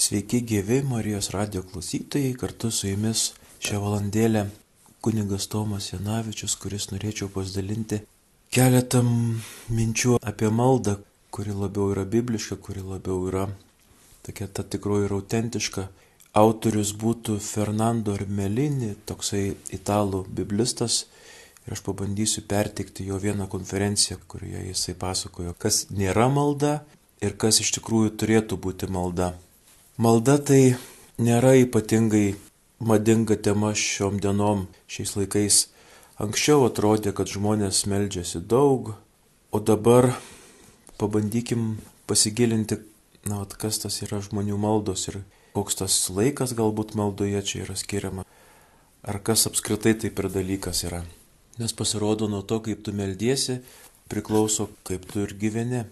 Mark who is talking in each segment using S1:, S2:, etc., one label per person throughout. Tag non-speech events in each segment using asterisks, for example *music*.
S1: Sveiki gyvi Marijos radio klausytojai, kartu su jumis šią valandėlę kunigas Tomas Janavičius, kuris norėčiau pasidalinti keletą minčių apie maldą, kuri labiau yra bibliška, kuri labiau yra tokia ta tikroji ir autentiška. Autorius būtų Fernando Armelini, toksai italų biblistas. Ir aš pabandysiu pertikti jo vieną konferenciją, kurioje jisai pasakojo, kas nėra malda ir kas iš tikrųjų turėtų būti malda. Malda tai nėra ypatingai madinga tema šiom dienom, šiais laikais. Anksčiau atrodė, kad žmonės meldžiasi daug, o dabar pabandykim pasigilinti, na, at, kas tas yra žmonių maldos ir koks tas laikas galbūt maldoje čia yra skiriama, ar kas apskritai taip ir dalykas yra. Nes pasirodo nuo to, kaip tu meldiesi, priklauso, kaip tu ir gyveni.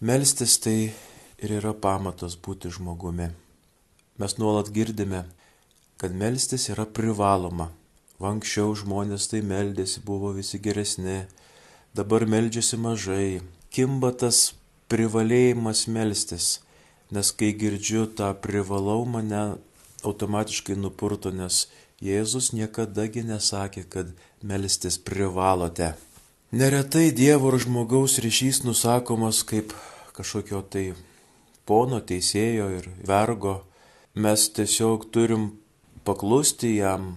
S1: Melstis tai ir yra pamatas būti žmogumi. Mes nuolat girdime, kad melstis yra privaloma. Anksčiau žmonės tai meldėsi, buvo visi geresni, dabar meldžiasi mažai. Kimba tas privalėjimas melstis, nes kai girdžiu tą privalau mane automatiškai nupurto, nes Jėzus niekadagi nesakė, kad melstis privalote. Neretai Dievo ir žmogaus ryšys nusakomas kaip kažkokio tai pono teisėjo ir vergo. Mes tiesiog turim paklusti jam,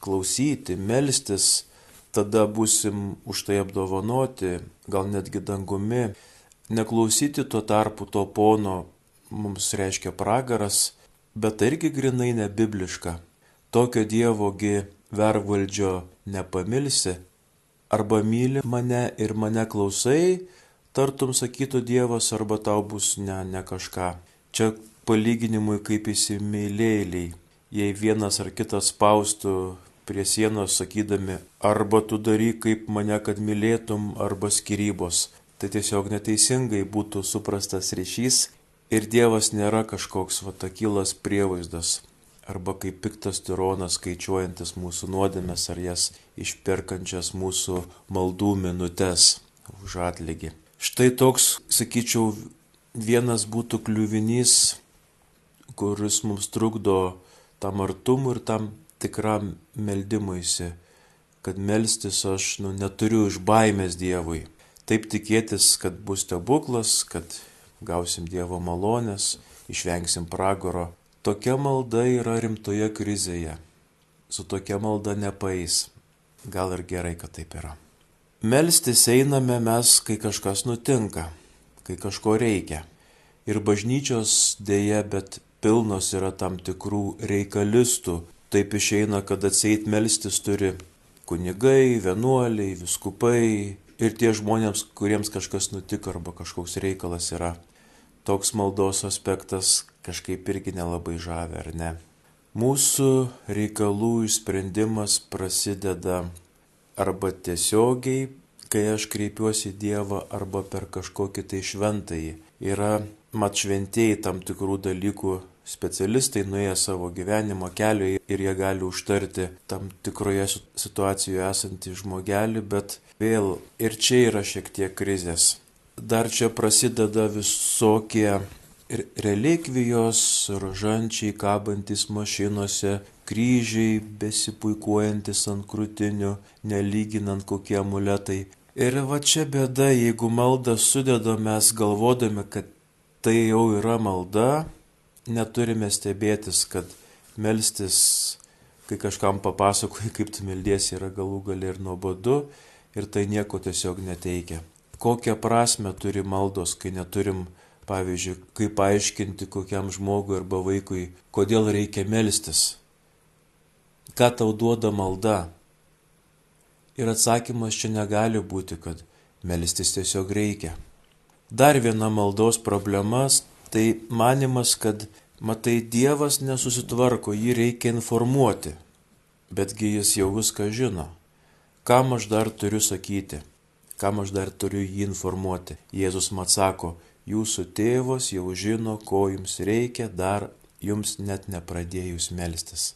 S1: klausyti, melstis, tada busim už tai apdovanoti, gal netgi dangumi. Neklausyti tuo tarpu to pono mums reiškia pragaras, bet tai irgi grinai nebibliška. Tokio dievogi vervaldžio nepamilsi, arba myli mane ir mane klausai, tartum sakytų Dievas, arba tau bus ne, ne kažką. Čia palyginimui kaip įsimylėliai. Jei vienas ar kitas spaustų prie sienos sakydami, arba tu daryk kaip mane, kad mylėtum, arba skirybos. Tai tiesiog neteisingai būtų suprastas ryšys ir Dievas nėra kažkoks vatakilas prievaizdas, arba kaip piktas tironas skaičiuojantis mūsų nuodėmes ar jas išperkančias mūsų maldų minutės už atlygį. Štai toks, sakyčiau, vienas būtų kliuvinys, kuris mums trukdo tam artumui ir tam tikram meldimuisi, kad melstis aš nu, neturiu iš baimės Dievui. Taip tikėtis, kad bus stebuklas, kad gausim Dievo malonės, išvengsim pragaro. Tokia malda yra rimtoje krizėje. Su tokia malda nepais. Gal ir gerai, kad taip yra. Melstis einame mes, kai kažkas nutinka, kai kažko reikia. Ir bažnyčios dėja, bet pilnos yra tam tikrų reikalistų. Taip išeina, kad atseit melstis turi kunigai, vienuoliai, viskupai ir tie žmonėms, kuriems kažkas nutiko arba kažkoks reikalas yra. Toks maldos aspektas kažkaip irgi nelabai žavė, ar ne? Mūsų reikalų išsprendimas prasideda arba tiesiogiai, kai aš kreipiuosi Dievą, arba per kažkokį tai šventąjį. Yra mat šventieji tam tikrų dalykų specialistai nuėję savo gyvenimo keliu ir jie gali užtarti tam tikroje situacijoje esantį žmogelį, bet vėl ir čia yra šiek tiek krizės. Dar čia prasideda visokie relikvijos, rožančiai kabantis mašinose, kryžiai besipuikuojantis ant krūtinių, nelyginant kokie amuletai. Ir va čia bėda, jeigu maldą sudeda mes galvodami, kad tai jau yra malda, neturime stebėtis, kad melstis, kai kažkam papasakoji, kaip tu meldiesi, yra galų gali ir nuobodu ir tai nieko tiesiog neteikia. Kokią prasme turi maldos, kai neturim Pavyzdžiui, kaip paaiškinti kokiam žmogui arba vaikui, kodėl reikia melstis. Ką tau duoda malda? Ir atsakymas čia negali būti, kad melstis tiesiog reikia. Dar viena maldos problemas - tai manimas, kad, matai, Dievas nesusitvarko, jį reikia informuoti. Betgi jis jau viską žino. Kam aš dar turiu sakyti? Kam aš dar turiu jį informuoti? Jėzus man sako, Jūsų tėvas jau žino, ko jums reikia, dar jums net nepradėjus melstis.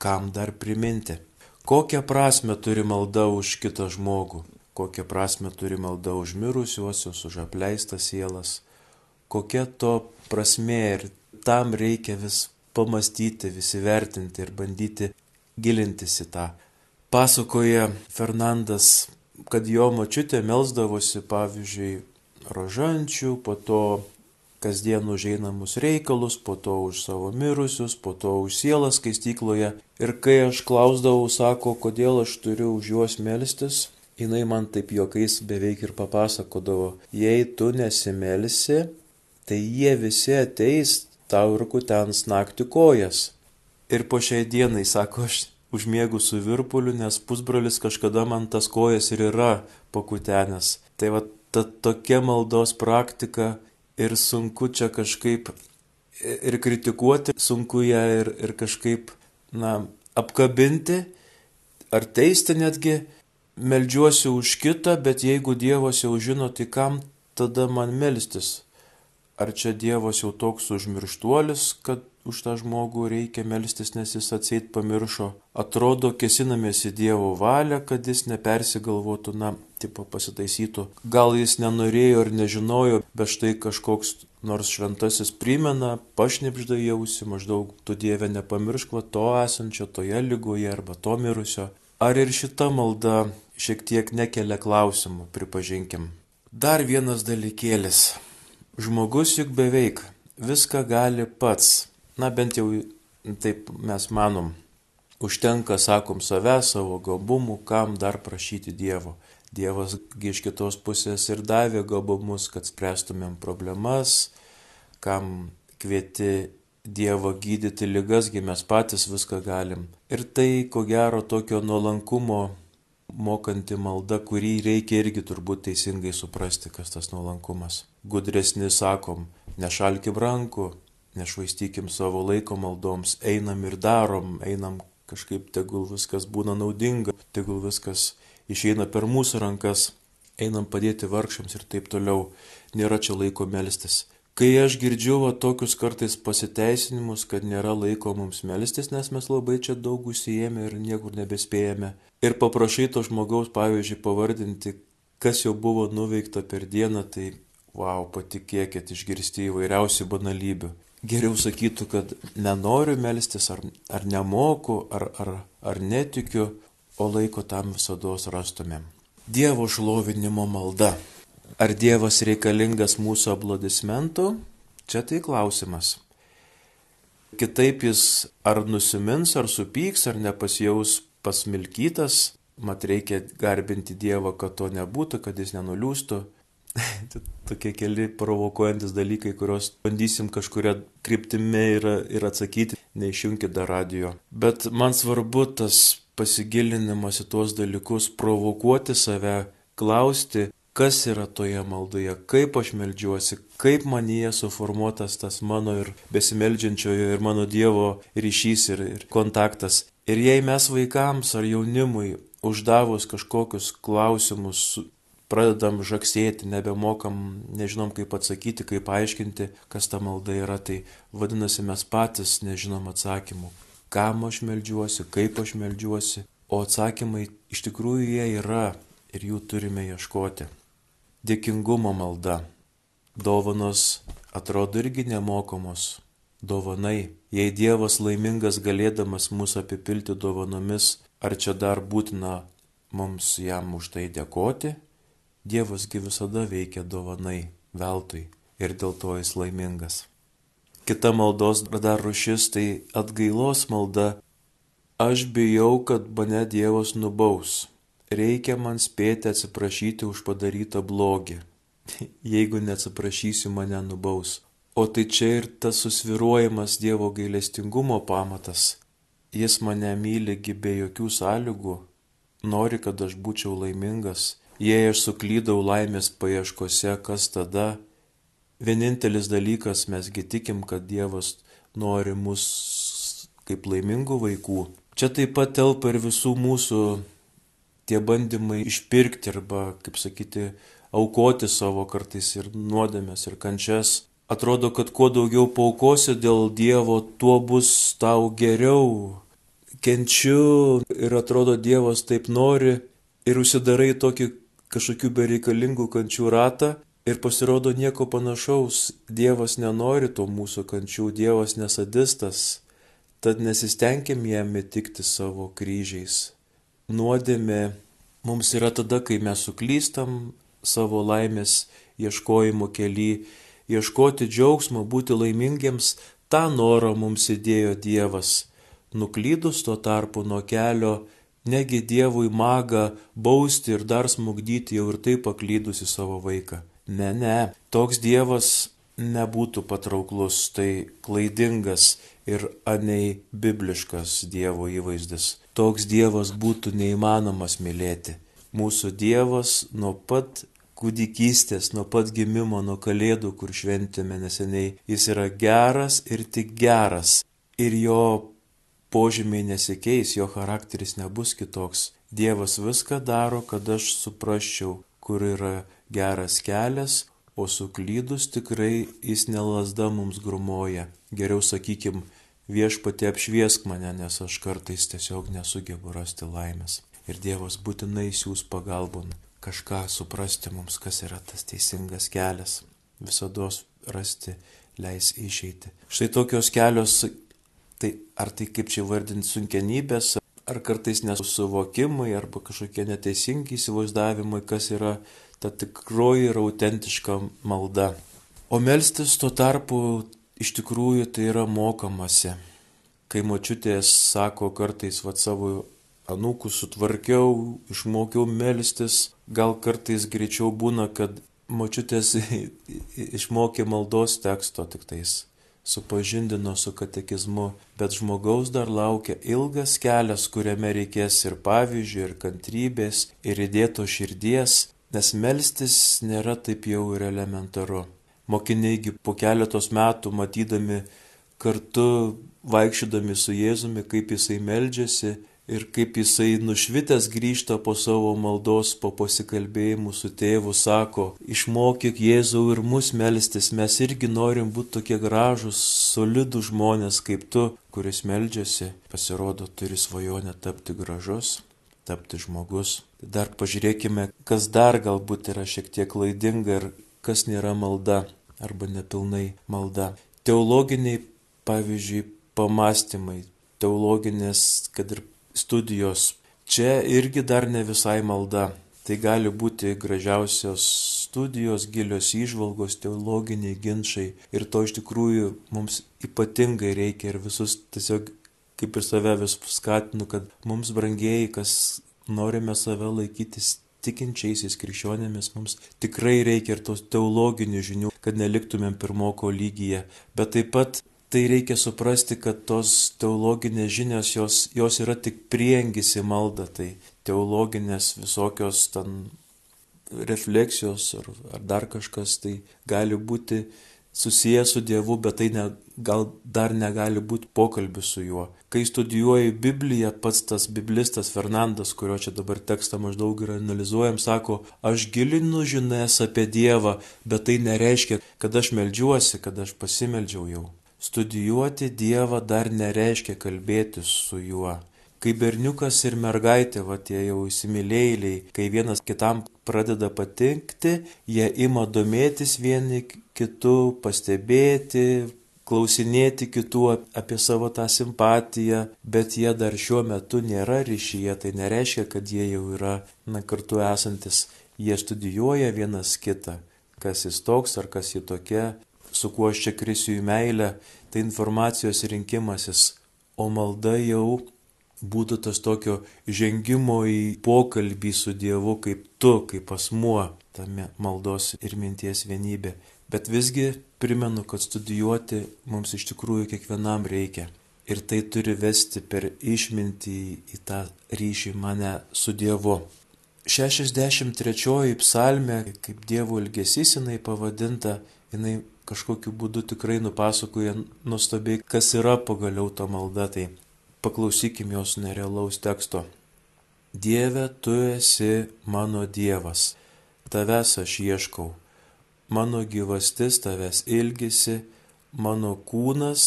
S1: Kam dar priminti? Kokią prasme turi malda už kitą žmogų? Kokią prasme turi malda už mirusiuosius, už apleistas sielas? Kokia to prasme ir tam reikia vis pamastyti, vis įvertinti ir bandyti gilintis į tą. Pasakoja Fernandas, kad jo močiutė melsdavosi, pavyzdžiui, rožančių, po to kasdien už einamus reikalus, po to už savo mirusius, po to už sielą skaistykloje. Ir kai aš klausdavau, sako, kodėl aš turiu už juos melstis, jinai man taip juokais beveik ir papasakodavo, jei tu nesimelsi, tai jie visi ateis tau ir kutens naktį kojas. Ir po šiai dienai, sako, aš užmiegu su virpuliu, nes pusbrolis kažkada man tas kojas ir yra pakutenęs. Tai va ta tokia maldos praktika ir sunku čia kažkaip ir kritikuoti, sunku ją ir, ir kažkaip, na, apkabinti ar teisti netgi, meldžiuosi už kitą, bet jeigu Dievas jau žino, tai kam tada man melstis? Ar čia Dievas jau toks užmirštuolis, kad už tą žmogų reikia melstis, nes jis atseit pamiršo. Atrodo, kesinamės į Dievo valią, kad jis nepersigalvotų, na, tipo pasitaisytų. Gal jis nenorėjo ir nežinojo, bet štai kažkoks nors šventasis primena, pašnipžda jausi, maždaug tu Dieve nepamiršk va to esančio toje lygoje arba to mirusio. Ar ir šita malda šiek tiek nekelia klausimų, pripažinkim. Dar vienas dalykėlis. Žmogus juk beveik viską gali pats Na bent jau taip mes manom. Užtenka, sakom, save, savo gabumų, kam dar prašyti Dievo. Dievas iš kitos pusės ir davė gabumus, kad spręstumėm problemas, kam kvieti Dievo gydyti lygasgi mes patys viską galim. Ir tai, ko gero, tokio nuolankumo mokanti malda, kurį reikia irgi turbūt teisingai suprasti, kas tas nuolankumas. Gudresni sakom, nešalkim rankų, nešvaistykim savo laiko maldoms, einam ir darom, einam kažkaip tegul viskas būna naudinga, tegul viskas išeina per mūsų rankas, einam padėti vargšams ir taip toliau, nėra čia laiko melstis. Kai aš girdžiu va, tokius kartais pasiteisinimus, kad nėra laiko mums melstis, nes mes labai čia daug užsijėmė ir niekur nebespėjame, ir paprašai to žmogaus, pavyzdžiui, pavardinti, kas jau buvo nuveikta per dieną, tai wow, patikėkit, išgirsti įvairiausių banalybių geriau sakytų, kad nenoriu melstis, ar, ar nemoku, ar, ar, ar netikiu, o laiko tam visada rastumėm. Dievo šlovinimo malda. Ar Dievas reikalingas mūsų aplodismentų? Čia tai klausimas. Kitaip jis ar nusimins, ar supyks, ar nepasijaus pasmilkytas, mat reikia garbinti Dievą, kad to nebūtų, kad jis nenuliūstų *laughs* Tokie keli provokuojantis dalykai, kuriuos bandysim kažkuria kryptimi ir, ir atsakyti, neišjungkite dar radio. Bet man svarbu tas pasigilinimas į tuos dalykus, provokuoti save, klausti, kas yra toje maldoje, kaip aš melžiuosi, kaip manyje suformuotas tas mano ir besimeldžiančiojo ir mano Dievo ryšys ir, ir kontaktas. Ir jei mes vaikams ar jaunimui uždavus kažkokius klausimus pradedam žaksėti, nebemokam, nežinom kaip atsakyti, kaip aiškinti, kas ta malda yra, tai vadinasi mes patys nežinom atsakymų. Kam aš melžiuosi, kaip aš melžiuosi, o atsakymai iš tikrųjų jie yra ir jų turime ieškoti. Dėkingumo malda. Dovanos atrodo irgi nemokamos. Dovanai. Jei Dievas laimingas galėdamas mūsų apipilti dovanomis, ar čia dar būtina mums jam už tai dėkoti? Dievasgi visada veikia dovanai, veltui ir dėl to jis laimingas. Kita maldos dar rušis tai atgailos malda. Aš bijau, kad mane Dievas nubaus. Reikia man spėti atsiprašyti už padarytą blogį. *laughs* Jeigu neatsiprašysiu, mane nubaus. O tai čia ir tas susviruojamas Dievo gailestingumo pamatas. Jis mane myligi be jokių sąlygų, nori, kad aš būčiau laimingas Jei aš suklydau laimės paieškose, kas tada? Vienintelis dalykas, mesgi tikim, kad Dievas nori mus kaip laimingų vaikų. Čia taip pat telpa ir visų mūsų tie bandymai išpirkti arba, kaip sakyti, aukoti savo kartais ir nuodėmės ir kančias. Atrodo, kad kuo daugiau paukosi dėl Dievo, tuo bus tau geriau. Kenčiu ir atrodo Dievas taip nori ir užsidarai tokį kažkokių bereikalingų kančių ratą Ir pasirodo nieko panašaus, Dievas nenori to mūsų kančių, Dievas nesadistas, tad nesistengim jam įtikti savo kryžiais. Nuodėmė mums yra tada, kai mes suklystam savo laimės ieškojimo keli, ieškoti džiaugsmo, būti laimingiems, tą norą mums įdėjo Dievas. Nuklydus tuo tarpu nuo kelio Negi Dievui maga bausti ir dar smugdyti jau ir taip paklydusi savo vaiką. Ne, ne, toks Dievas nebūtų patrauklus, tai klaidingas ir anei bibliškas Dievo įvaizdis. Toks Dievas būtų neįmanomas mylėti. Mūsų Dievas nuo pat kūdikystės, nuo pat gimimo, nuo kalėdų, kur šventėme neseniai, jis yra geras ir tik geras. Ir jo požymiai nesikeis, jo charakteris nebus kitoks. Dievas viską daro, kad aš suprasčiau, kur yra geras kelias, o suklydus tikrai jis nelasda mums grumoja. Geriau sakykim, viešpatė apšviesk mane, nes aš kartais tiesiog nesugebu rasti laimės. Ir Dievas būtinai siūs pagalbon kažką suprasti mums, kas yra tas teisingas kelias. Visada rasti leis išeiti. Štai tokios kelios Tai ar tai kaip čia vardinti sunkienybės, ar kartais nesusivokimai, arba kažkokie neteisingi įsivaizdavimai, kas yra ta tikroji ir autentiška malda. O melstis tuo tarpu iš tikrųjų tai yra mokamasi. Kai močiutės sako kartais va savo anūkų sutvarkiau, išmokiau melstis, gal kartais greičiau būna, kad močiutės *laughs* išmokė maldos teksto tik tais supažindino su katekizmu, bet žmogaus dar laukia ilgas kelias, kuriame reikės ir pavyzdžių, ir kantrybės, ir įdėto širdies, nes melstis nėra taip jau ir elementaru. Mokiniai po keletos metų matydami kartu vaikščiodami su Jėzumi, kaip jisai meldžiasi, ir kaip jisai nušvitęs grįžta po savo maldos, po pasikalbėjimų su tėvu, sako, išmokyk Jėzau ir mus melstis, mes irgi norim būti tokie gražus, solidų žmonės kaip tu, kuris meldžiasi, pasirodo, turi svajonę tapti gražus, tapti žmogus. Dar pažiūrėkime, kas dar galbūt yra šiek tiek klaidinga ir kas nėra malda arba nepilnai malda. Teologiniai, pavyzdžiui, pamastymai, teologinės, kad ir studijos. Čia irgi dar ne visai malda. Tai gali būti gražiausios studijos, gilios įžvalgos, teologiniai ginčiai. Ir to iš tikrųjų mums ypatingai reikia ir visus tiesiog kaip ir save vis skatinu, kad mums brangieji, kas norime save laikytis tikinčiaisiais krikščionėmis, mums tikrai reikia ir tos teologinių žinių, kad neliktumėm pirmoko lygyje. Bet taip pat tai reikia suprasti, kad tos teologinės žinios, jos, jos yra tik priengis į maldą, tai teologinės visokios ten refleksijos ar, ar dar kažkas, tai gali būti susijęs su Dievu, bet tai ne, gal dar negali būti pokalbis su juo. Kai studijuoji Bibliją, pats tas biblistas Fernandas, kurio čia dabar tekstą maždaug ir analizuojam, sako, aš gilinu žinias apie Dievą, bet tai nereiškia, kad aš melžiuosi, kad aš pasimeldžiau jau. Studijuoti Dievą dar nereiškia kalbėtis su juo. Kai berniukas ir mergaitė, va tie jau įsimylėjėliai, kai vienas kitam pradeda patinkti, jie ima domėtis vieni kitų, pastebėti, klausinėti kitų apie savo tą simpatiją, bet jie dar šiuo metu nėra ryšyje, tai nereiškia, kad jie jau yra na, kartu esantis. Jie studijuoja vienas kitą, kas jis toks ar kas jį tokia, su kuo aš čia krisiu į meilę, tai informacijos rinkimasis, o malda jau būtų tas tokio žengimo į pokalbį su Dievu kaip tu, kaip asmuo, tame maldos ir minties vienybė. Bet visgi primenu, kad studijuoti mums iš tikrųjų kiekvienam reikia. Ir tai turi vesti per išmintį į tą ryšį mane su Dievu. 63 psalmė, kaip Dievo ilgesys jinai pavadinta, jinai kažkokiu būdu tikrai nupasakoja nuostabiai, kas yra pagaliau ta malda, tai paklausykim jos nerealaus teksto. Dieve, tu esi mano Dievas, tavęs aš ieškau, mano gyvastis tavęs ilgisi, mano kūnas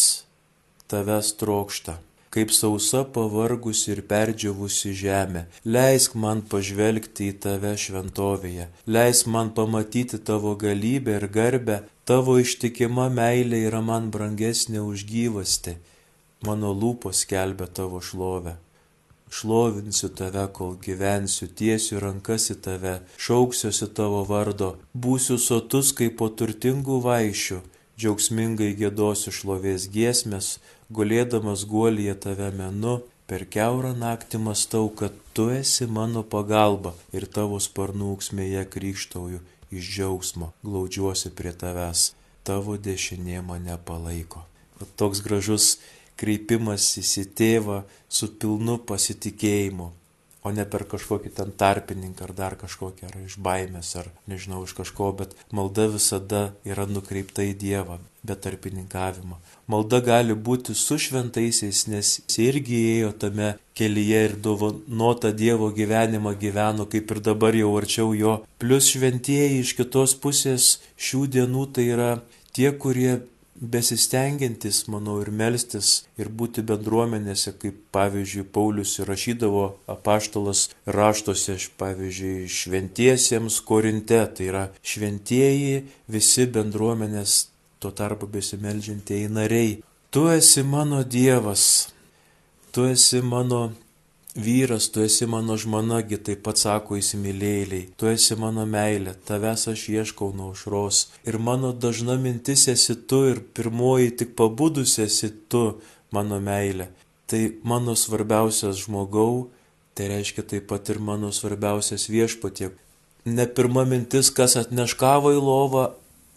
S1: tavęs trokšta, kaip sausa pavargusi ir perdžiavusi žemė. Leisk man pažvelgti į tave šventovėje, leisk man pamatyti tavo galybę ir garbę, tavo ištikima meilė yra man brangesnė už gyvasti, mano lūpos kelbė tavo šlovę. Šlovinsiu tave, kol gyvensiu, tiesiu rankas į tave, šauksiuosi tavo vardo, būsiu sotus kaip po turtingų vaišių, džiaugsmingai gėdosiu šlovės giesmės, gulėdamas guolyje tave menu, per keurą naktį mastau, kad tu esi mano pagalba ir tavo sparnų auksmėje krikštauju iš džiaugsmo, glaudžiuosi prie tavęs, tavo dešinė mane palaiko. Toks gražus kreipimas į tėvą su pilnu pasitikėjimu, o ne per kažkokį ten tarpininką ar dar kažkokį, ar iš baimės, ar nežinau, iš kažko, bet malda visada yra nukreipta į Dievą, be tarpininkavimo. Malda gali būti su šventaisiais, nes jis irgi ėjo tame kelyje ir dovanota Dievo gyvenimą gyveno, kaip ir dabar jau arčiau jo. Plus šventieji iš kitos pusės šių dienų tai yra tie, kurie besistengiantis, manau, ir melstis, ir būti bendruomenėse, kaip pavyzdžiui Paulius įrašydavo apaštalas raštuose, pavyzdžiui, šventiesiems korinte, tai yra šventieji visi bendruomenės tuo tarpu besimeldžiantieji nariai. Tu esi mano Dievas, tu esi mano Vyras, tu esi mano žmonagi, taip pat sako įsimylėjėliai, tu esi mano meilė, tavęs aš ieškau nuo aušros. Ir mano dažna mintis esi tu ir pirmoji tik pabudus esi tu, mano meilė. Tai mano svarbiausias žmogau, tai reiškia taip pat ir mano svarbiausias viešpatie. Ne pirma mintis, kas atneš kavą į lovą,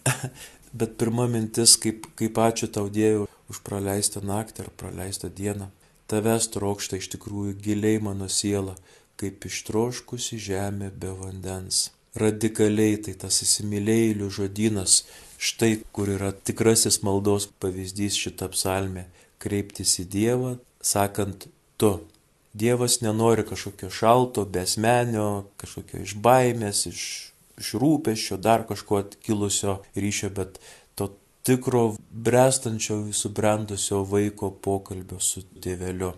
S1: *laughs* bet pirma mintis, kaip, kaip ačiū tau Dievui už praleistą naktį ar praleistą dieną. Tavęs trokšta iš tikrųjų giliai mano siela, kaip ištroškusi žemė be vandens. Radikaliai tai tas įsimylėjėlių žodynas, štai kur yra tikrasis maldos pavyzdys šitą psalmę - kreiptis į Dievą, sakant tu. Dievas nenori kažkokio šalto, besmenio, kažkokio iš baimės, iš, iš rūpeščio, dar kažko kilusio ryšio, bet tikro brestančio, subrendusio vaiko pokalbio su tėveliu.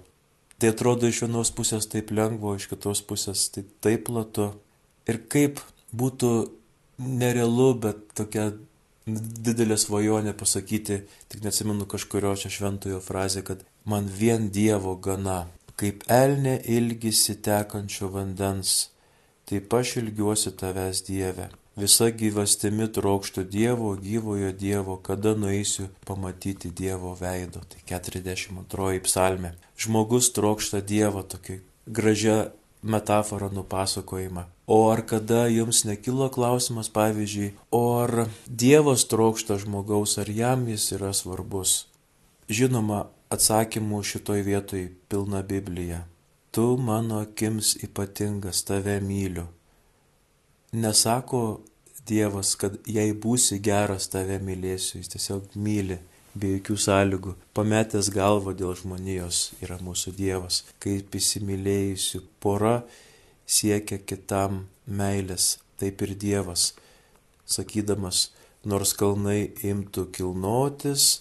S1: Tai atrodo iš vienos pusės taip lengva, iš kitos pusės tai taip platu. Ir kaip būtų nerealu, bet tokia didelė svajonė pasakyti, tik neatsimenu kažkurio čia šventojo frazę, kad man vien Dievo gana, kaip elnė ilgisi tekančio vandens, taip aš ilgiuosi tavęs Dieve. Visa gyvastimi trokštų Dievo, gyvojo Dievo, kada nueisiu pamatyti Dievo veido. Tai 42 psalmė. Žmogus trokšta Dievo tokį gražią metaforą nupasakojimą. O ar kada jums nekilo klausimas, pavyzdžiui, o ar Dievas trokšta žmogaus, ar jam jis yra svarbus? Žinoma, atsakymų šitoj vietoj pilna Biblija. Tu mano akims ypatingas, tave myliu. Nesako Dievas, kad jei būsi geras, tave mylėsiu, jis tiesiog myli be jokių sąlygų. Pametęs galvą dėl žmonijos yra mūsų Dievas, kaip įsimylėjusi pora siekia kitam meilės, taip ir Dievas, sakydamas, nors kalnai imtų kilnotis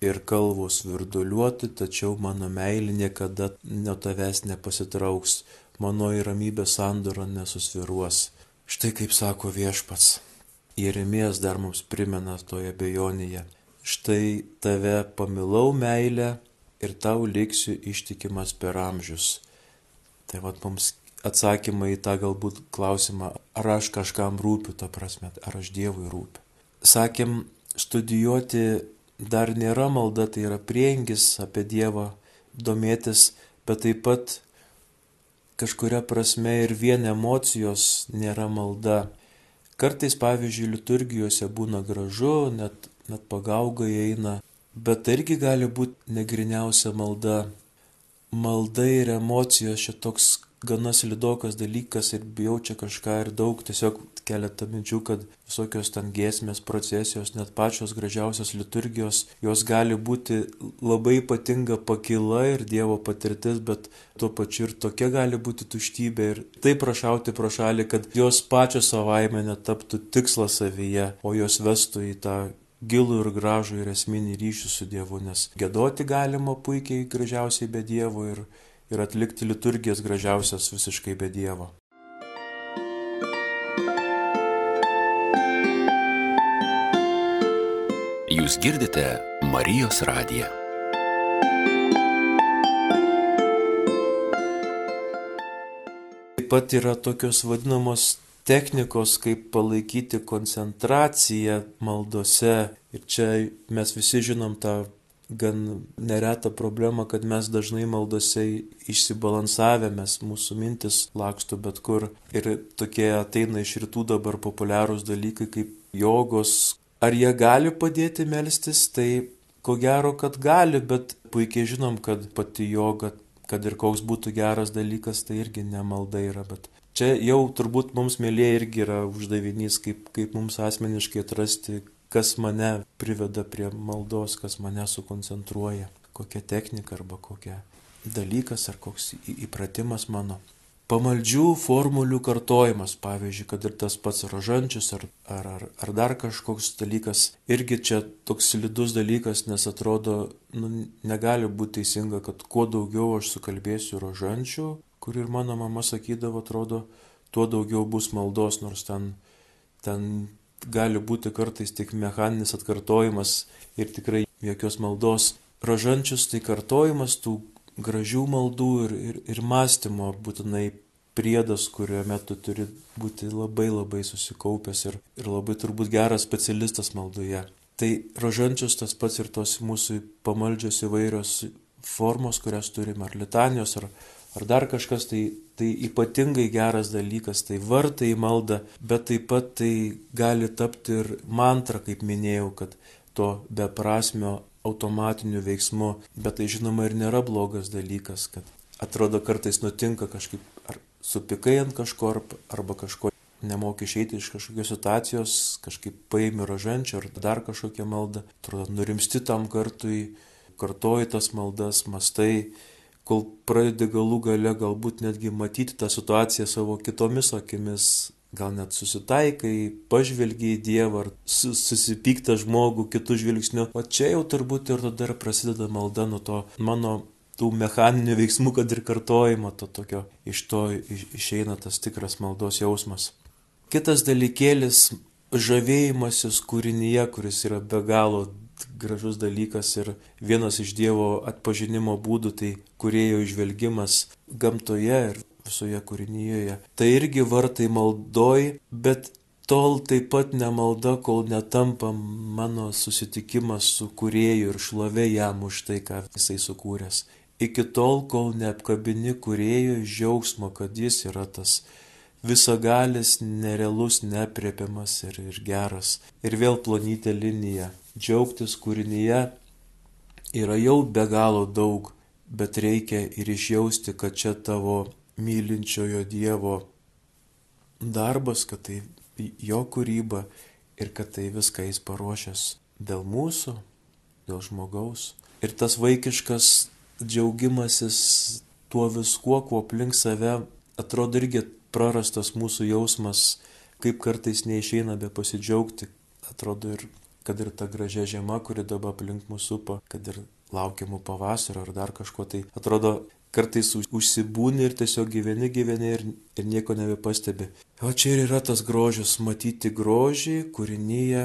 S1: ir kalvos virduliuoti, tačiau mano meilė niekada nuo tavęs nepasitrauks, mano į ramybę sandoro nesusviruos. Štai kaip sako viešpats. Jeremijas dar mums primena toje bejonėje. Štai tave pamilau meilę ir tau liksiu ištikimas per amžius. Tai vad mums atsakymai į tą galbūt klausimą, ar aš kažkam rūpiu, ta prasme, ar aš Dievui rūpiu. Sakėm, studijuoti dar nėra malda, tai yra priengis apie Dievą, domėtis, bet taip pat kažkuria prasme ir vien emocijos nėra malda. Kartais, pavyzdžiui, liturgijose būna gražu, net, net pagaugai eina, bet tai irgi gali būti negriniausia malda. Malda ir emocijos čia toks gana slidokas dalykas ir bijau čia kažką ir daug, tiesiog keletą minčių, kad visokios ten giesmės, procesijos, net pačios gražiausios liturgijos, jos gali būti labai ypatinga pakila ir Dievo patirtis, bet tuo pačiu ir tokia gali būti tuštybė ir taip prašauti pro šalį, kad jos pačios savaime netaptų tikslas savyje, o jos vestų į tą gilų ir gražų ir esminį ryšį su Dievu, nes gėdoti galima puikiai gražiausiai be Dievo ir, ir atlikti liturgijas gražiausias visiškai be Dievo.
S2: Jūs girdite Marijos radiją.
S1: Taip pat yra tokios vadinamos technikos, kaip palaikyti koncentraciją maldose. Ir čia mes visi žinom tą gan neretą problemą, kad mes dažnai maldose išsibalansavę, mes mūsų mintis laksto bet kur. Ir tokie ateina iš rytų dabar populiarūs dalykai kaip jogos. Ar jie gali padėti melstis? Tai ko gero, kad gali, bet puikiai žinom, kad pati joga, kad ir koks būtų geras dalykas, tai irgi nemalda yra, bet Čia jau turbūt mums mėlyje irgi yra uždavinys, kaip, kaip mums asmeniškai atrasti, kas mane priveda prie maldos, kas mane sukoncentruoja, kokia technika arba kokia dalykas ar koks įpratimas mano. Pamaldžių formulių kartojimas, pavyzdžiui, kad ir tas pats rožančius ar, ar, ar, ar dar kažkoks dalykas, irgi čia toks slidus dalykas, nes atrodo, nu, negali būti teisinga, kad kuo daugiau aš sukalbėsiu rožančių, kur ir mano mama sakydavo, atrodo, tuo daugiau bus maldos, nors ten, ten gali būti kartais tik mechaninis atkartojimas ir tikrai jokios maldos. Ražančius tai kartojimas tų gražių maldų ir, ir, ir mąstymo būtinai priedas, kurio metu turi būti labai labai susikaupęs ir, ir labai turbūt geras specialistas maldoje. Tai rožančius tas pats ir tos mūsų pamaldžios įvairios formos, kurias turime, ar litanijos, ar, ar dar kažkas, tai, tai ypatingai geras dalykas, tai vartai į maldą, bet taip pat tai gali tapti ir mantra, kaip minėjau, kad to beprasmio automatiniu veiksmu, bet tai žinoma ir nėra blogas dalykas, kad atrodo kartais nutinka kažkaip ar supikai ant kažko arba kažko nemoki išeiti iš kažkokios situacijos, kažkaip paimi rožančią ar dar kažkokią maldą, atrodo nurimsti tam kartui, kartoji tas maldas, mastai kol pradedi galų gale galbūt netgi matyti tą situaciją savo kitomis akimis, gal net susitaikai, pažvelgi į Dievą ar susipyktą žmogų kitų žvilgsnių. O čia jau turbūt ir tada prasideda malda nuo to mano tų mechaninių veiksmų, kad ir kartojimo to tokio, iš to išeina tas tikras maldos jausmas. Kitas dalykėlis - žavėjimasis kūrinyje, kuris yra be galo gražus dalykas ir vienas iš Dievo atpažinimo būdų tai kurėjo išvelgimas gamtoje ir visoje kūrinyje. Tai irgi vartai maldoj, bet tol taip pat nemalda, kol netampa mano susitikimas su kurėju ir šlovė jam už tai, ką jisai sukūręs. Iki tol, kol neapkabini kurėjo žiaugsmo, kad jis yra tas visagalis, nerealus, nepriepiamas ir, ir geras. Ir vėl plonytė linija džiaugtis kūrinyje yra jau be galo daug, bet reikia ir išjausti, kad čia tavo mylinčiojo Dievo darbas, kad tai jo kūryba ir kad tai viską jis paruošęs dėl mūsų, dėl žmogaus. Ir tas vaikiškas džiaugimasis tuo viskuo, kuo aplink save, atrodo irgi prarastas mūsų jausmas, kaip kartais neišeina be pasidžiaugti, atrodo ir kad ir ta gražia žiema, kuri dabar aplink mūsų supa, kad ir laukiamų pavasario ar dar kažko, tai atrodo kartais užsibūni ir tiesiog gyveni, gyveni ir, ir nieko nebepastebi. O čia ir yra tas grožis - matyti grožį, kūrinyje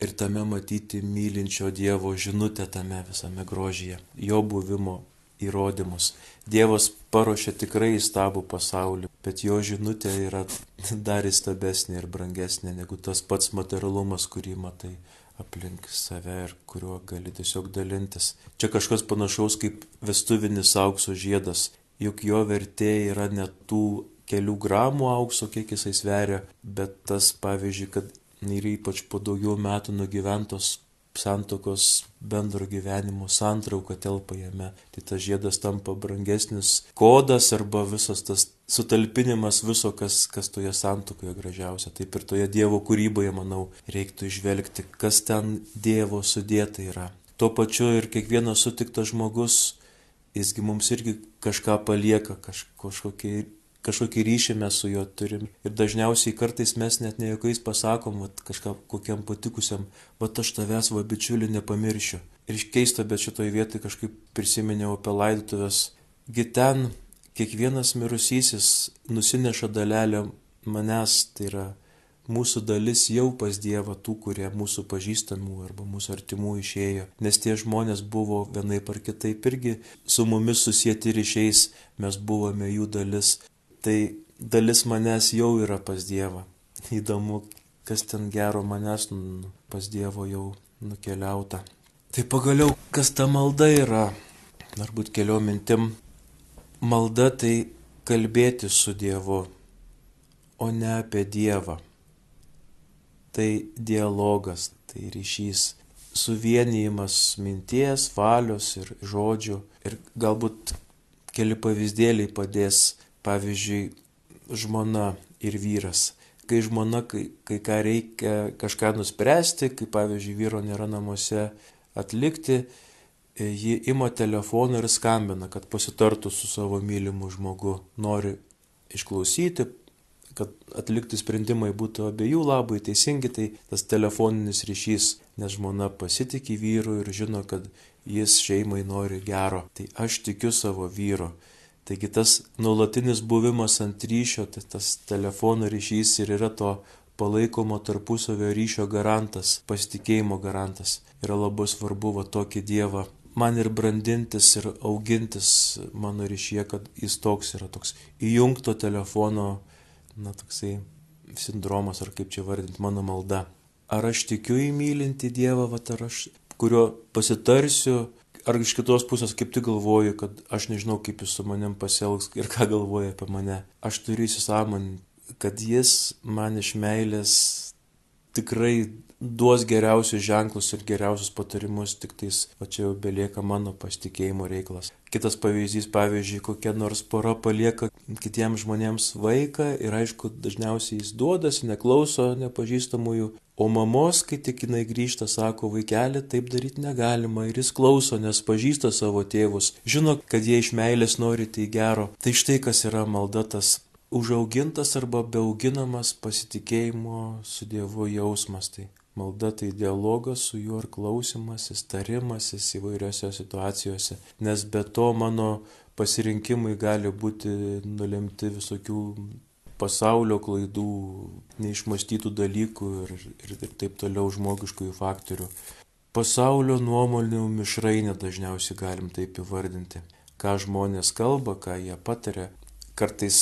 S1: ir tame matyti mylinčio Dievo žinutę tame visame grožyje, jo buvimo įrodymus. Dievas paruošė tikrai įstabų pasaulį, bet jo žinutė yra *laughs* dar įstabesnė ir brangesnė negu tas pats materialumas, kurį matai aplink save ir kuriuo gali tiesiog dalintis. Čia kažkas panašaus kaip vestuvinis aukso žiedas, juk jo vertė yra ne tų kelių gramų aukso, kiek jisai sveria, bet tas pavyzdžiui, kad ir ypač po daugiau metų nugyventos santokos bendro gyvenimo santrauka telpa jame. Tai tas žiedas tampa brangesnis kodas arba visas tas sutalpinimas viso, kas, kas toje santokoje gražiausia. Taip ir toje Dievo kūryboje, manau, reiktų išvelgti, kas ten Dievo sudėta yra. Tuo pačiu ir kiekvienas sutiktas žmogus, jisgi mums irgi kažką palieka, kaž, kažkokį kažkokį ryšį mes su juo turim. Ir dažniausiai kartais mes net ne jokiais pasakom, vat, kažkam kokiam patikusiam, bet aš tavęs va bičiuli nepamiršiu. Ir keista, bet šitoje vietoje kažkaip prisiminiau apie laidotuvės. Gi ten kiekvienas mirusysis nusineša dalelę manęs, tai yra mūsų dalis jau pas Dievą tų, kurie mūsų pažįstamų arba mūsų artimų išėjo. Nes tie žmonės buvo vienaip ar kitaip irgi su mumis susijęti ryšiais, mes buvome jų dalis. Tai dalis manęs jau yra pas Dievą. Įdomu, kas ten gero manęs pas Dievo jau nukeliauta. Tai pagaliau, kas ta malda yra? Turbūt keliom mintim. Malda tai kalbėti su Dievu, o ne apie Dievą tai dialogas, tai ryšys, suvienijimas minties, valios ir žodžių. Ir galbūt keli pavyzdėliai padės, pavyzdžiui, žmona ir vyras. Kai žmona, kai, kai ką reikia kažką nuspręsti, kai pavyzdžiui vyro nėra namuose atlikti, ji ima telefoną ir skambina, kad pasitartų su savo mylimu žmogu. Nori išklausyti, kad atlikti sprendimai būtų abiejų labui teisingi, tai tas telefoninis ryšys, nes žmona pasitikė vyru ir žino, kad jis šeimai nori gero. Tai aš tikiu savo vyru. Taigi tas nuolatinis buvimas ant ryšio, tai tas telefono ryšys ir yra to palaikomo tarpusavio ryšio garantas, pasitikėjimo garantas. Yra labai svarbu va tokį Dievą man ir brandintis ir augintis mano ryšyje, kad jis toks yra toks įjungto telefono na, toksai sindromas, ar kaip čia vardinti, mano malda. Ar aš tikiu į mylinti Dievą, va, ar aš, kurio pasitarsiu, ar iš kitos pusės kaip tik galvoju, kad aš nežinau, kaip jis su manim pasielgs ir ką galvoja apie mane. Aš turiu įsisamoninti, kad jis man iš meilės tikrai duos geriausius ženklus ir geriausius patarimus, tik tais, o čia jau belieka mano pasitikėjimo reikalas. Kitas pavyzdys, pavyzdžiui, kokia nors pora palieka kitiems žmonėms vaiką ir aišku, dažniausiai jis duodasi, neklauso nepažįstamųjų, o mamos, kai tik jinai grįžta, sako, vaikeli, taip daryti negalima ir jis klauso, nes pažįsta savo tėvus, žino, kad jie iš meilės nori tai gero. Tai štai kas yra malda tas užaugintas arba beauginamas pasitikėjimo su Dievu jausmas. Tai Malda tai dialogas su juo ir klausimasis, tarimasis įvairiose situacijose, nes be to mano pasirinkimai gali būti nulemti visokių pasaulio klaidų, neišmastytų dalykų ir, ir, ir taip toliau žmogiškųjų faktorių. Pasaulio nuomonių mišrainę dažniausiai galim taip įvardinti. Ką žmonės kalba, ką jie patiria. Kartais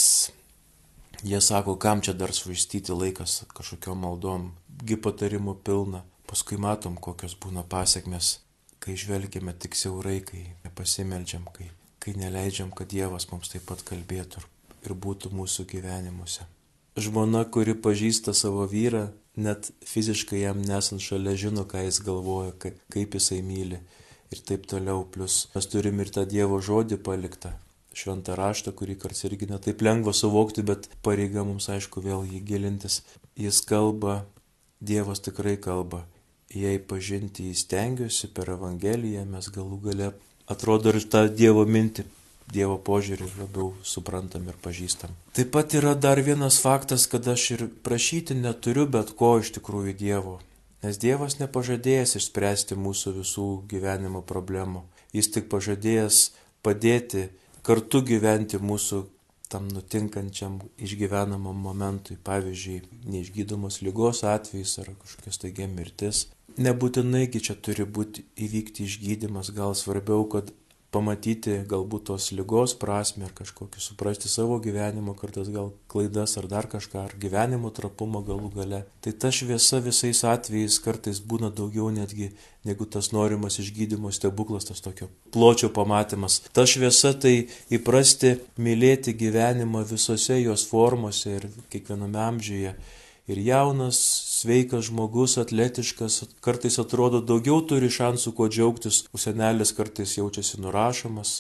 S1: jie sako, kam čia dar švaistyti laikas kažkokiam maldom gi patarimų pilna. Paskui matom, kokios būna pasiekmes, kai žvelgiame tik siaurai, kai nepasimeldžiam, kai, kai neleidžiam, kad Dievas mums taip pat kalbėtų ir būtų mūsų gyvenimuose. Žmona, kuri pažįsta savo vyrą, net fiziškai jam nesant šalia žino, ką jis galvoja, kaip jisai myli ir taip toliau. Plus mes turim ir tą Dievo žodį paliktą, šventą raštą, kurį kartais irgi netaip lengva suvokti, bet pareiga mums aišku vėl jį gilintis. Jis kalba Dievas tikrai kalba. Jei pažinti jį stengiuosi per Evangeliją, mes galų gale atrodo ir tą Dievo mintį, Dievo požiūrį labiau suprantam ir pažįstam. Taip pat yra dar vienas faktas, kad aš ir prašyti neturiu bet ko iš tikrųjų Dievo. Nes Dievas nepažadėjęs išspręsti mūsų visų gyvenimo problemų. Jis tik pažadėjęs padėti kartu gyventi mūsų tam nutinkančiam išgyvenamam momentui, pavyzdžiui, neišgydomos lygos atvejais ar kažkokios taigia mirtis. Nebūtinai čia turi būti įvykti išgydymas, gal svarbiau, kad pamatyti galbūt tos lygos prasme ar kažkokį suprasti savo gyvenimo, kartais gal klaidas ar dar kažką, ar gyvenimo trapumą galų gale. Tai ta šviesa visais atvejais kartais būna daugiau netgi negu tas norimas išgydymo stebuklas, tas tokio pločio pamatymas. Ta šviesa tai įprasti mylėti gyvenimą visose jos formose ir kiekviename amžiuje ir jaunas, sveikas žmogus, atletiškas, kartais atrodo daugiau turi šansų kuo džiaugtis, o senelis kartais jaučiasi nurašomas.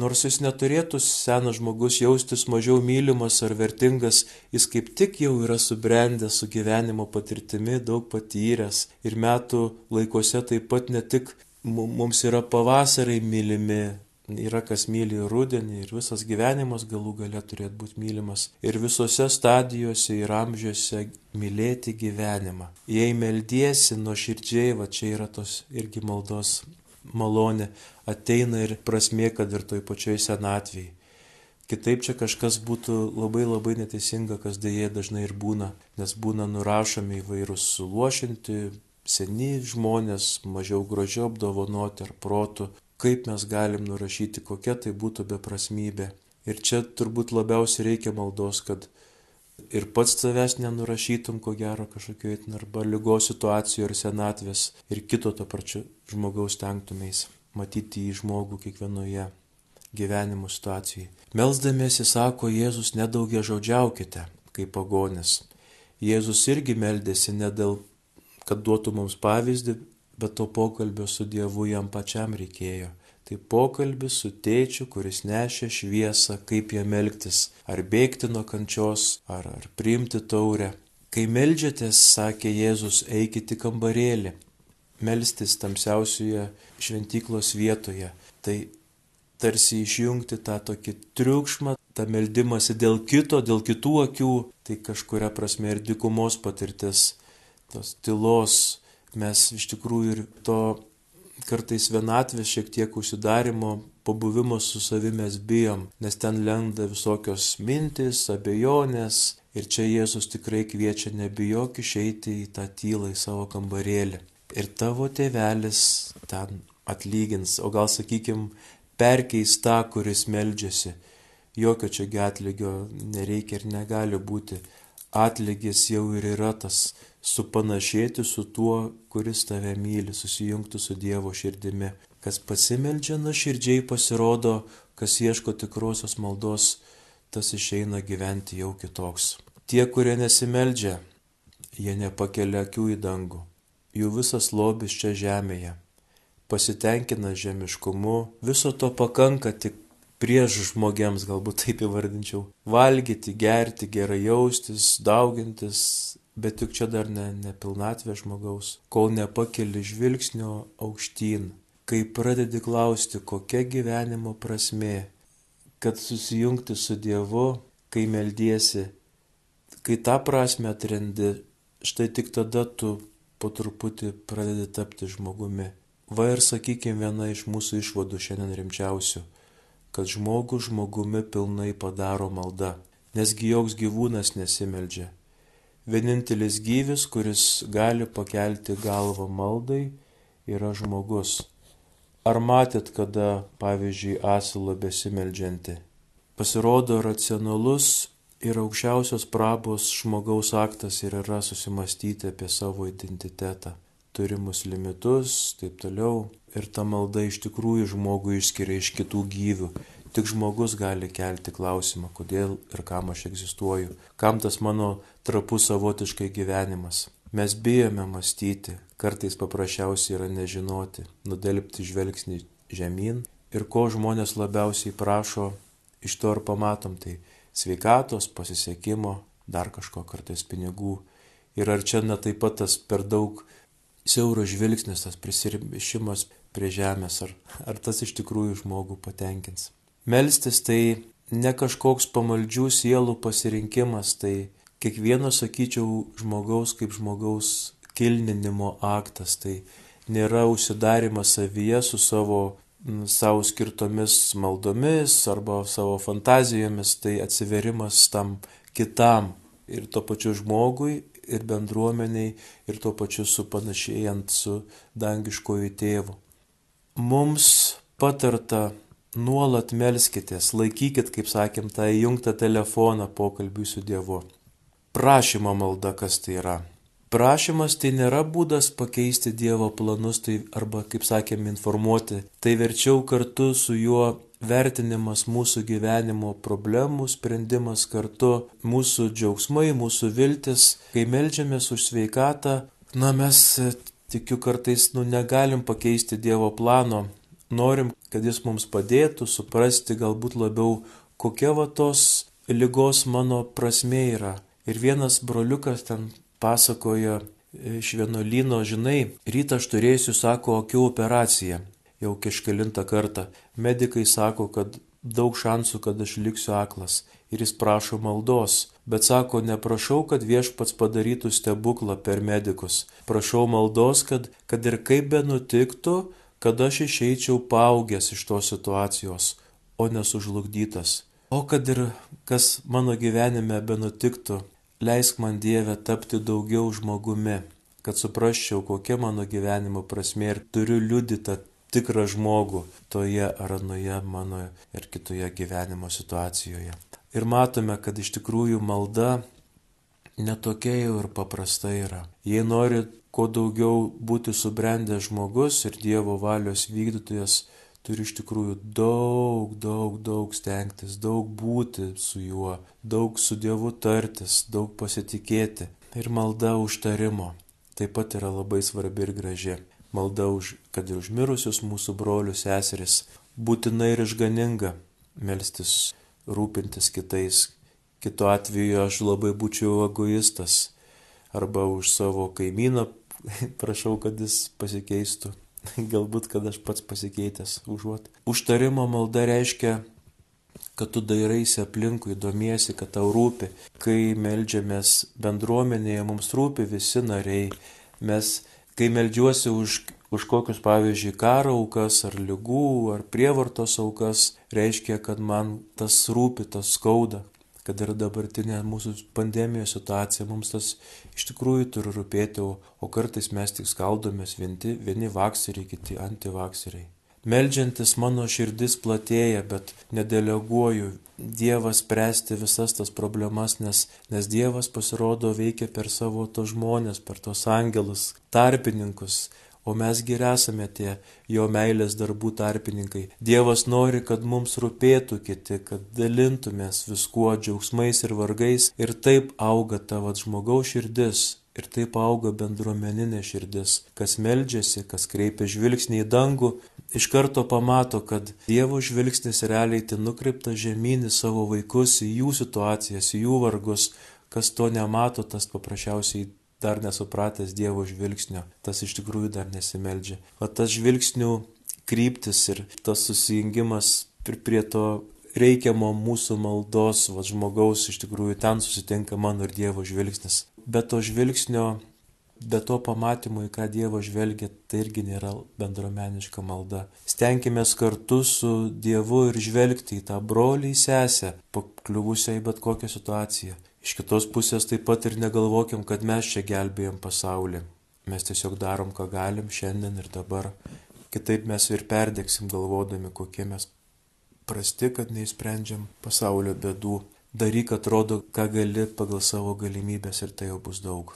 S1: Nors jis neturėtų senas žmogus jaustis mažiau mylimas ar vertingas, jis kaip tik jau yra subrendęs su gyvenimo patirtimi, daug patyręs ir metų laikose taip pat ne tik mums yra pavasariai mylimi, yra kas myli rudenį ir visas gyvenimas galų gale turėtų būti mylimas. Ir visose stadijose ir amžiuose mylėti gyvenimą. Jei meldiesi nuo širdžiai, va čia yra tos irgi maldos malonė, ateina ir prasmė, kad ir toj pačioj senatvėje. Kitaip čia kažkas būtų labai labai neteisinga, kas dėje dažnai ir būna, nes būna nurašomi įvairūs suluošinti, seni žmonės, mažiau grožio apdovanoti ar protų, kaip mes galim nurašyti, kokia tai būtų beprasmybė. Ir čia turbūt labiausiai reikia maldos, kad ir pats savęs nenurašytum, ko gero kažkokioje arba lygos situacijoje ar senatvės ir kito to pačiu žmogaus tenktumės matyti į žmogų kiekvienoje gyvenimo situacijai. Melsdamiesi, sako Jėzus, nedaugia žodžiaukite, kaip pagonis. Jėzus irgi meldėsi ne dėl, kad duotų mums pavyzdį, bet to pokalbio su Dievu jam pačiam reikėjo. Tai pokalbis su tėčiu, kuris nešė šviesą, kaip jam elgtis, ar bėgti nuo kančios, ar, ar priimti taurę. Kai melžiatės, sakė Jėzus, eikite kambarėlį, melstis tamsiausioje šventyklos vietoje. Tai tarsi išjungti tą tokį triukšmą, tą meldimąsi dėl kito, dėl kitų akių, tai kažkuria prasme ir dikumos patirtis, tos tylos mes iš tikrųjų ir to kartais vienatvės šiek tiek užsidarimo, pabuvimo su savimi mes bijom, nes ten lenda visokios mintis, abejonės ir čia Jėzus tikrai kviečia nebijok išeiti į tą tylą, į savo kambarėlį. Ir tavo tėvelis ten atlygins, o gal sakykim, perkeis tą, kuris meldžiasi. Jokio čia atlygio nereikia ir negali būti. Atlygis jau ir yra tas supanašėti su tuo, kuris tave myli, susijungti su Dievo širdimi. Kas pasimeldžia nuoširdžiai pasirodo, kas ieško tikrosios maldos, tas išeina gyventi jau kitoks. Tie, kurie nesimeldžia, jie nepakelia akių į dangų. Jų visas lobis čia žemėje. Pasitenkina žemiškumu, viso to pakanka tik prieš žmogiams, galbūt taip įvardinčiau. Valgyti, gerti, gerai jaustis, daugintis, bet juk čia dar ne, ne pilnatvė žmogaus, kol nepakeli žvilgsnio aukštyn, kai pradedi klausti, kokia gyvenimo prasme, kad susijungti su Dievu, kai meldiesi, kai tą prasme atrendi, štai tik tada tu po truputį pradedi tapti žmogumi. Va ir sakykime viena iš mūsų išvadų šiandien rimčiausių, kad žmogų žmogumi pilnai padaro malda, nesgi joks gyvūnas nesimeldžia Vienintelis gyvis, kuris gali pakelti galvą maldai, yra žmogus. Ar matėt kada, pavyzdžiui, asilą besimeldžianti? Pasirodo racionalus ir aukščiausios prabos žmogaus aktas ir yra susimastyti apie savo identitetą, turimus limitus, taip toliau. Ir ta malda iš tikrųjų žmogų išskiria iš kitų gyvių, Tik žmogus gali kelti klausimą, kodėl ir kam aš egzistuoju, kam tas mano trapus savotiškai gyvenimas. Mes bijome mąstyti, kartais paprasčiausiai yra nežinoti, nudelbti žvelgsnį žemyn ir ko žmonės labiausiai prašo, iš to ir pamatom, tai sveikatos, pasisekimo, dar kažko kartais pinigų. Ir ar čia net taip pat tas per daug siauras žvilgsnis, tas prisirišimas prie žemės, ar, ar tas iš tikrųjų žmogų patenkins. Melstis tai ne kažkoks pamaldžių sielų pasirinkimas, tai kiekvieno, sakyčiau, žmogaus kaip žmogaus kilninimo aktas, tai nėra užsidarimas savyje su savo savo skirtomis maldomis arba savo fantazijomis, tai atsiverimas tam kitam ir to pačiu žmogui ir bendruomeniai ir tuo pačiu supanašėjant su dangiškoju tėvu. Mums patarta Nuolat melskitės, laikykit, kaip sakėm, tą įjungtą telefoną pokalbiui su Dievu. Prašymo malda, kas tai yra? Prašymas tai nėra būdas pakeisti Dievo planus, tai arba, kaip sakėm, informuoti. Tai verčiau kartu su juo vertinimas mūsų gyvenimo problemų, sprendimas kartu, mūsų džiaugsmai, mūsų viltis. Kai melžiamės už sveikatą, na mes tikiu kartais, nu, negalim pakeisti Dievo plano, norim, kad jis mums padėtų suprasti galbūt labiau, kokia va tos lygos mano prasme yra. Ir vienas broliukas ten pasakojo iš vienuolyno, žinai, rytą aš turėsiu, sako, akių operaciją. jau kažkelintą kartą. Medikai sako, kad daug šansų, kad aš liksiu aklas. Ir jis prašo maldos. Bet sako, neprašau, kad viešpats padarytų stebuklą per medikus. Prašau maldos, kad, kad ir kaip be nutiktų, kad aš išeičiau paaugęs iš tos situacijos, o nesužlugdytas. O kad ir kas mano gyvenime be nutiktų, leisk man Dievę tapti daugiau žmogumi, kad suprasčiau, kokia mano gyvenimo prasme ir turiu liudytą tikrą žmogų toje ar anoje mano ir kitoje gyvenimo situacijoje. Ir matome, kad iš tikrųjų malda netokia jau ir paprasta yra. Jei nori kuo daugiau būti subrendęs žmogus ir Dievo valios vykdytojas, turi iš tikrųjų daug, daug, daug stengtis, daug būti su juo, daug su Dievu tartis, daug pasitikėti. Ir malda užtarimo taip pat yra labai svarbi ir graži malda už, kad ir užmirusius mūsų brolius seseris, būtina ir išganinga melstis, rūpintis kitais. Kitu atveju aš labai būčiau egoistas. Arba už savo kaimyną *laughs* prašau, kad jis pasikeistų. *laughs* Galbūt, kad aš pats pasikeitęs užuot. Užtarimo malda reiškia, kad tu dairaisi aplinkui, domiesi, kad tau rūpi. Kai melžiamės bendruomenėje, mums rūpi visi nariai. Mes kai melžiuosi už, už kokius, pavyzdžiui, karo aukas ar lygų ar prievartos aukas, reiškia, kad man tas rūpi, tas skauda, kad ir dabartinė mūsų pandemijos situacija mums tas iš tikrųjų turi rūpėti, o, o kartais mes tik skaldomės vieni, vieni vakseriai, kiti antivakseriai. Meldžiantis mano širdis platėja, bet nedeleguoju Dievas spręsti visas tas problemas, nes, nes Dievas pasirodo veikia per savo to žmonės, per tos angelus, tarpininkus, o mes ir esame tie jo meilės darbų tarpininkai. Dievas nori, kad mums rūpėtų kiti, kad dalintumės viskuo džiaugsmais ir vargais. Ir taip auga tavo žmogaus širdis, Ir taip auga bendruomeninė širdis, kas meldžiasi, kas kreipia žvilgsnį į dangų, iš karto pamato, kad Dievo žvilgsnis realiai tai nukreipta žemyn į savo vaikus, į jų situacijas, į jų vargus, kas to nemato, tas paprasčiausiai dar nesupratęs Dievo žvilgsnio, tas iš tikrųjų dar nesimeldžia. O tas žvilgsnių kryptis ir tas susijungimas prie to reikiamo mūsų maldos, va žmogaus iš tikrųjų ten susitinka mano ir Dievo žvilgsnis be to žvilgsnio, be to pamatymo, į ką Dievas žvelgia, tai irgi nėra bendromeniška malda. Stenkime kartu su Dievu ir žvelgti į tą brolį, į sesę, pakliuvusią į bet kokią situaciją. Iš kitos pusės taip pat ir negalvokim, kad mes čia gelbėjom pasaulį. Mes tiesiog darom, ką galim šiandien ir dabar. Kitaip mes ir perdėksim galvodami, kokie mes prasti, kad neįsprendžiam pasaulio bėdų daryk atrodo, ką gali pagal savo galimybės ir tai jau bus daug.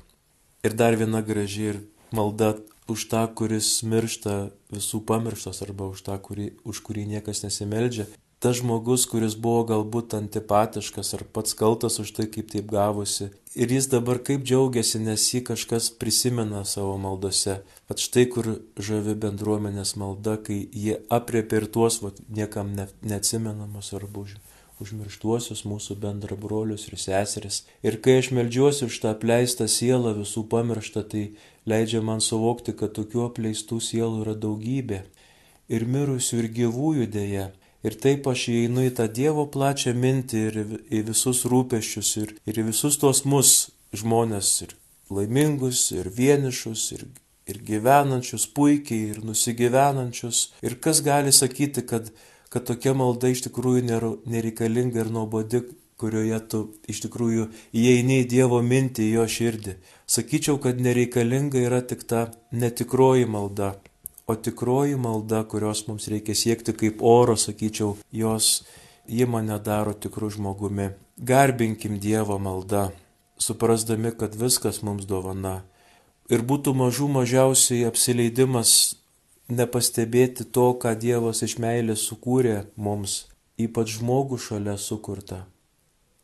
S1: Ir dar viena graži ir malda už tą, kuris miršta visų pamirštas arba už tą, kurį, už kurį niekas nesimeldžia. Tas žmogus, kuris buvo galbūt antipatiškas ar pats kaltas už tai, kaip taip gavosi. Ir jis dabar kaip džiaugiasi, nes jį kažkas prisimena savo maldose. Pat štai kur žavi bendruomenės malda, kai jie apriepia ir tuos, va, niekam ne, neatsimenamus arba už užmirštuosius mūsų bendra brolius ir seseris. Ir kai aš melžiuosi už tą apleistą sielą visų pamirštą, tai leidžia man suvokti, kad tokių apleistų sielų yra daugybė. Ir mirusių, ir gyvųjų dėja. Ir taip aš įeinu į tą Dievo plačią mintį ir į visus rūpeščius, ir, ir į visus tuos mus žmonės, ir laimingus, ir vienišus, ir, ir gyvenančius puikiai, ir nusigyvenančius. Ir kas gali sakyti, kad kad tokia malda iš tikrųjų nereikalinga ir nuobodi, kurioje tu iš tikrųjų įeini į Dievo mintį, į jo širdį. Sakyčiau, kad nereikalinga yra tik ta netikroji malda, o tikroji malda, kurios mums reikia siekti kaip oro, sakyčiau, jos ji mane daro tikrų žmogumi. Garbinkim Dievo maldą, suprasdami, kad viskas mums dovana. Ir būtų mažų mažiausiai apsileidimas nepastebėti to, ką Dievas iš meilės sukūrė mums, ypač žmogų šalia sukurta.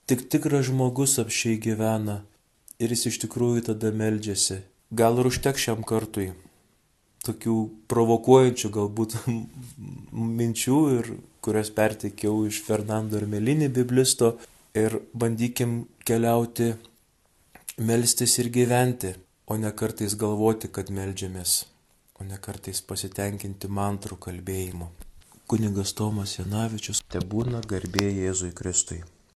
S1: Tik tikras žmogus apšiai gyvena ir jis iš tikrųjų tada meldžiasi. Gal ir užtek šiam kartui tokių provokuojančių galbūt *laughs* minčių ir kurias perteikiau iš Fernando ir Melinį biblisto ir bandykim keliauti, melstis ir gyventi, o ne kartais galvoti, kad melžiamės o ne kartais pasitenkinti mantrų kalbėjimu. Kunigas Tomas Janavičius, te būna garbė Jėzui Kristui.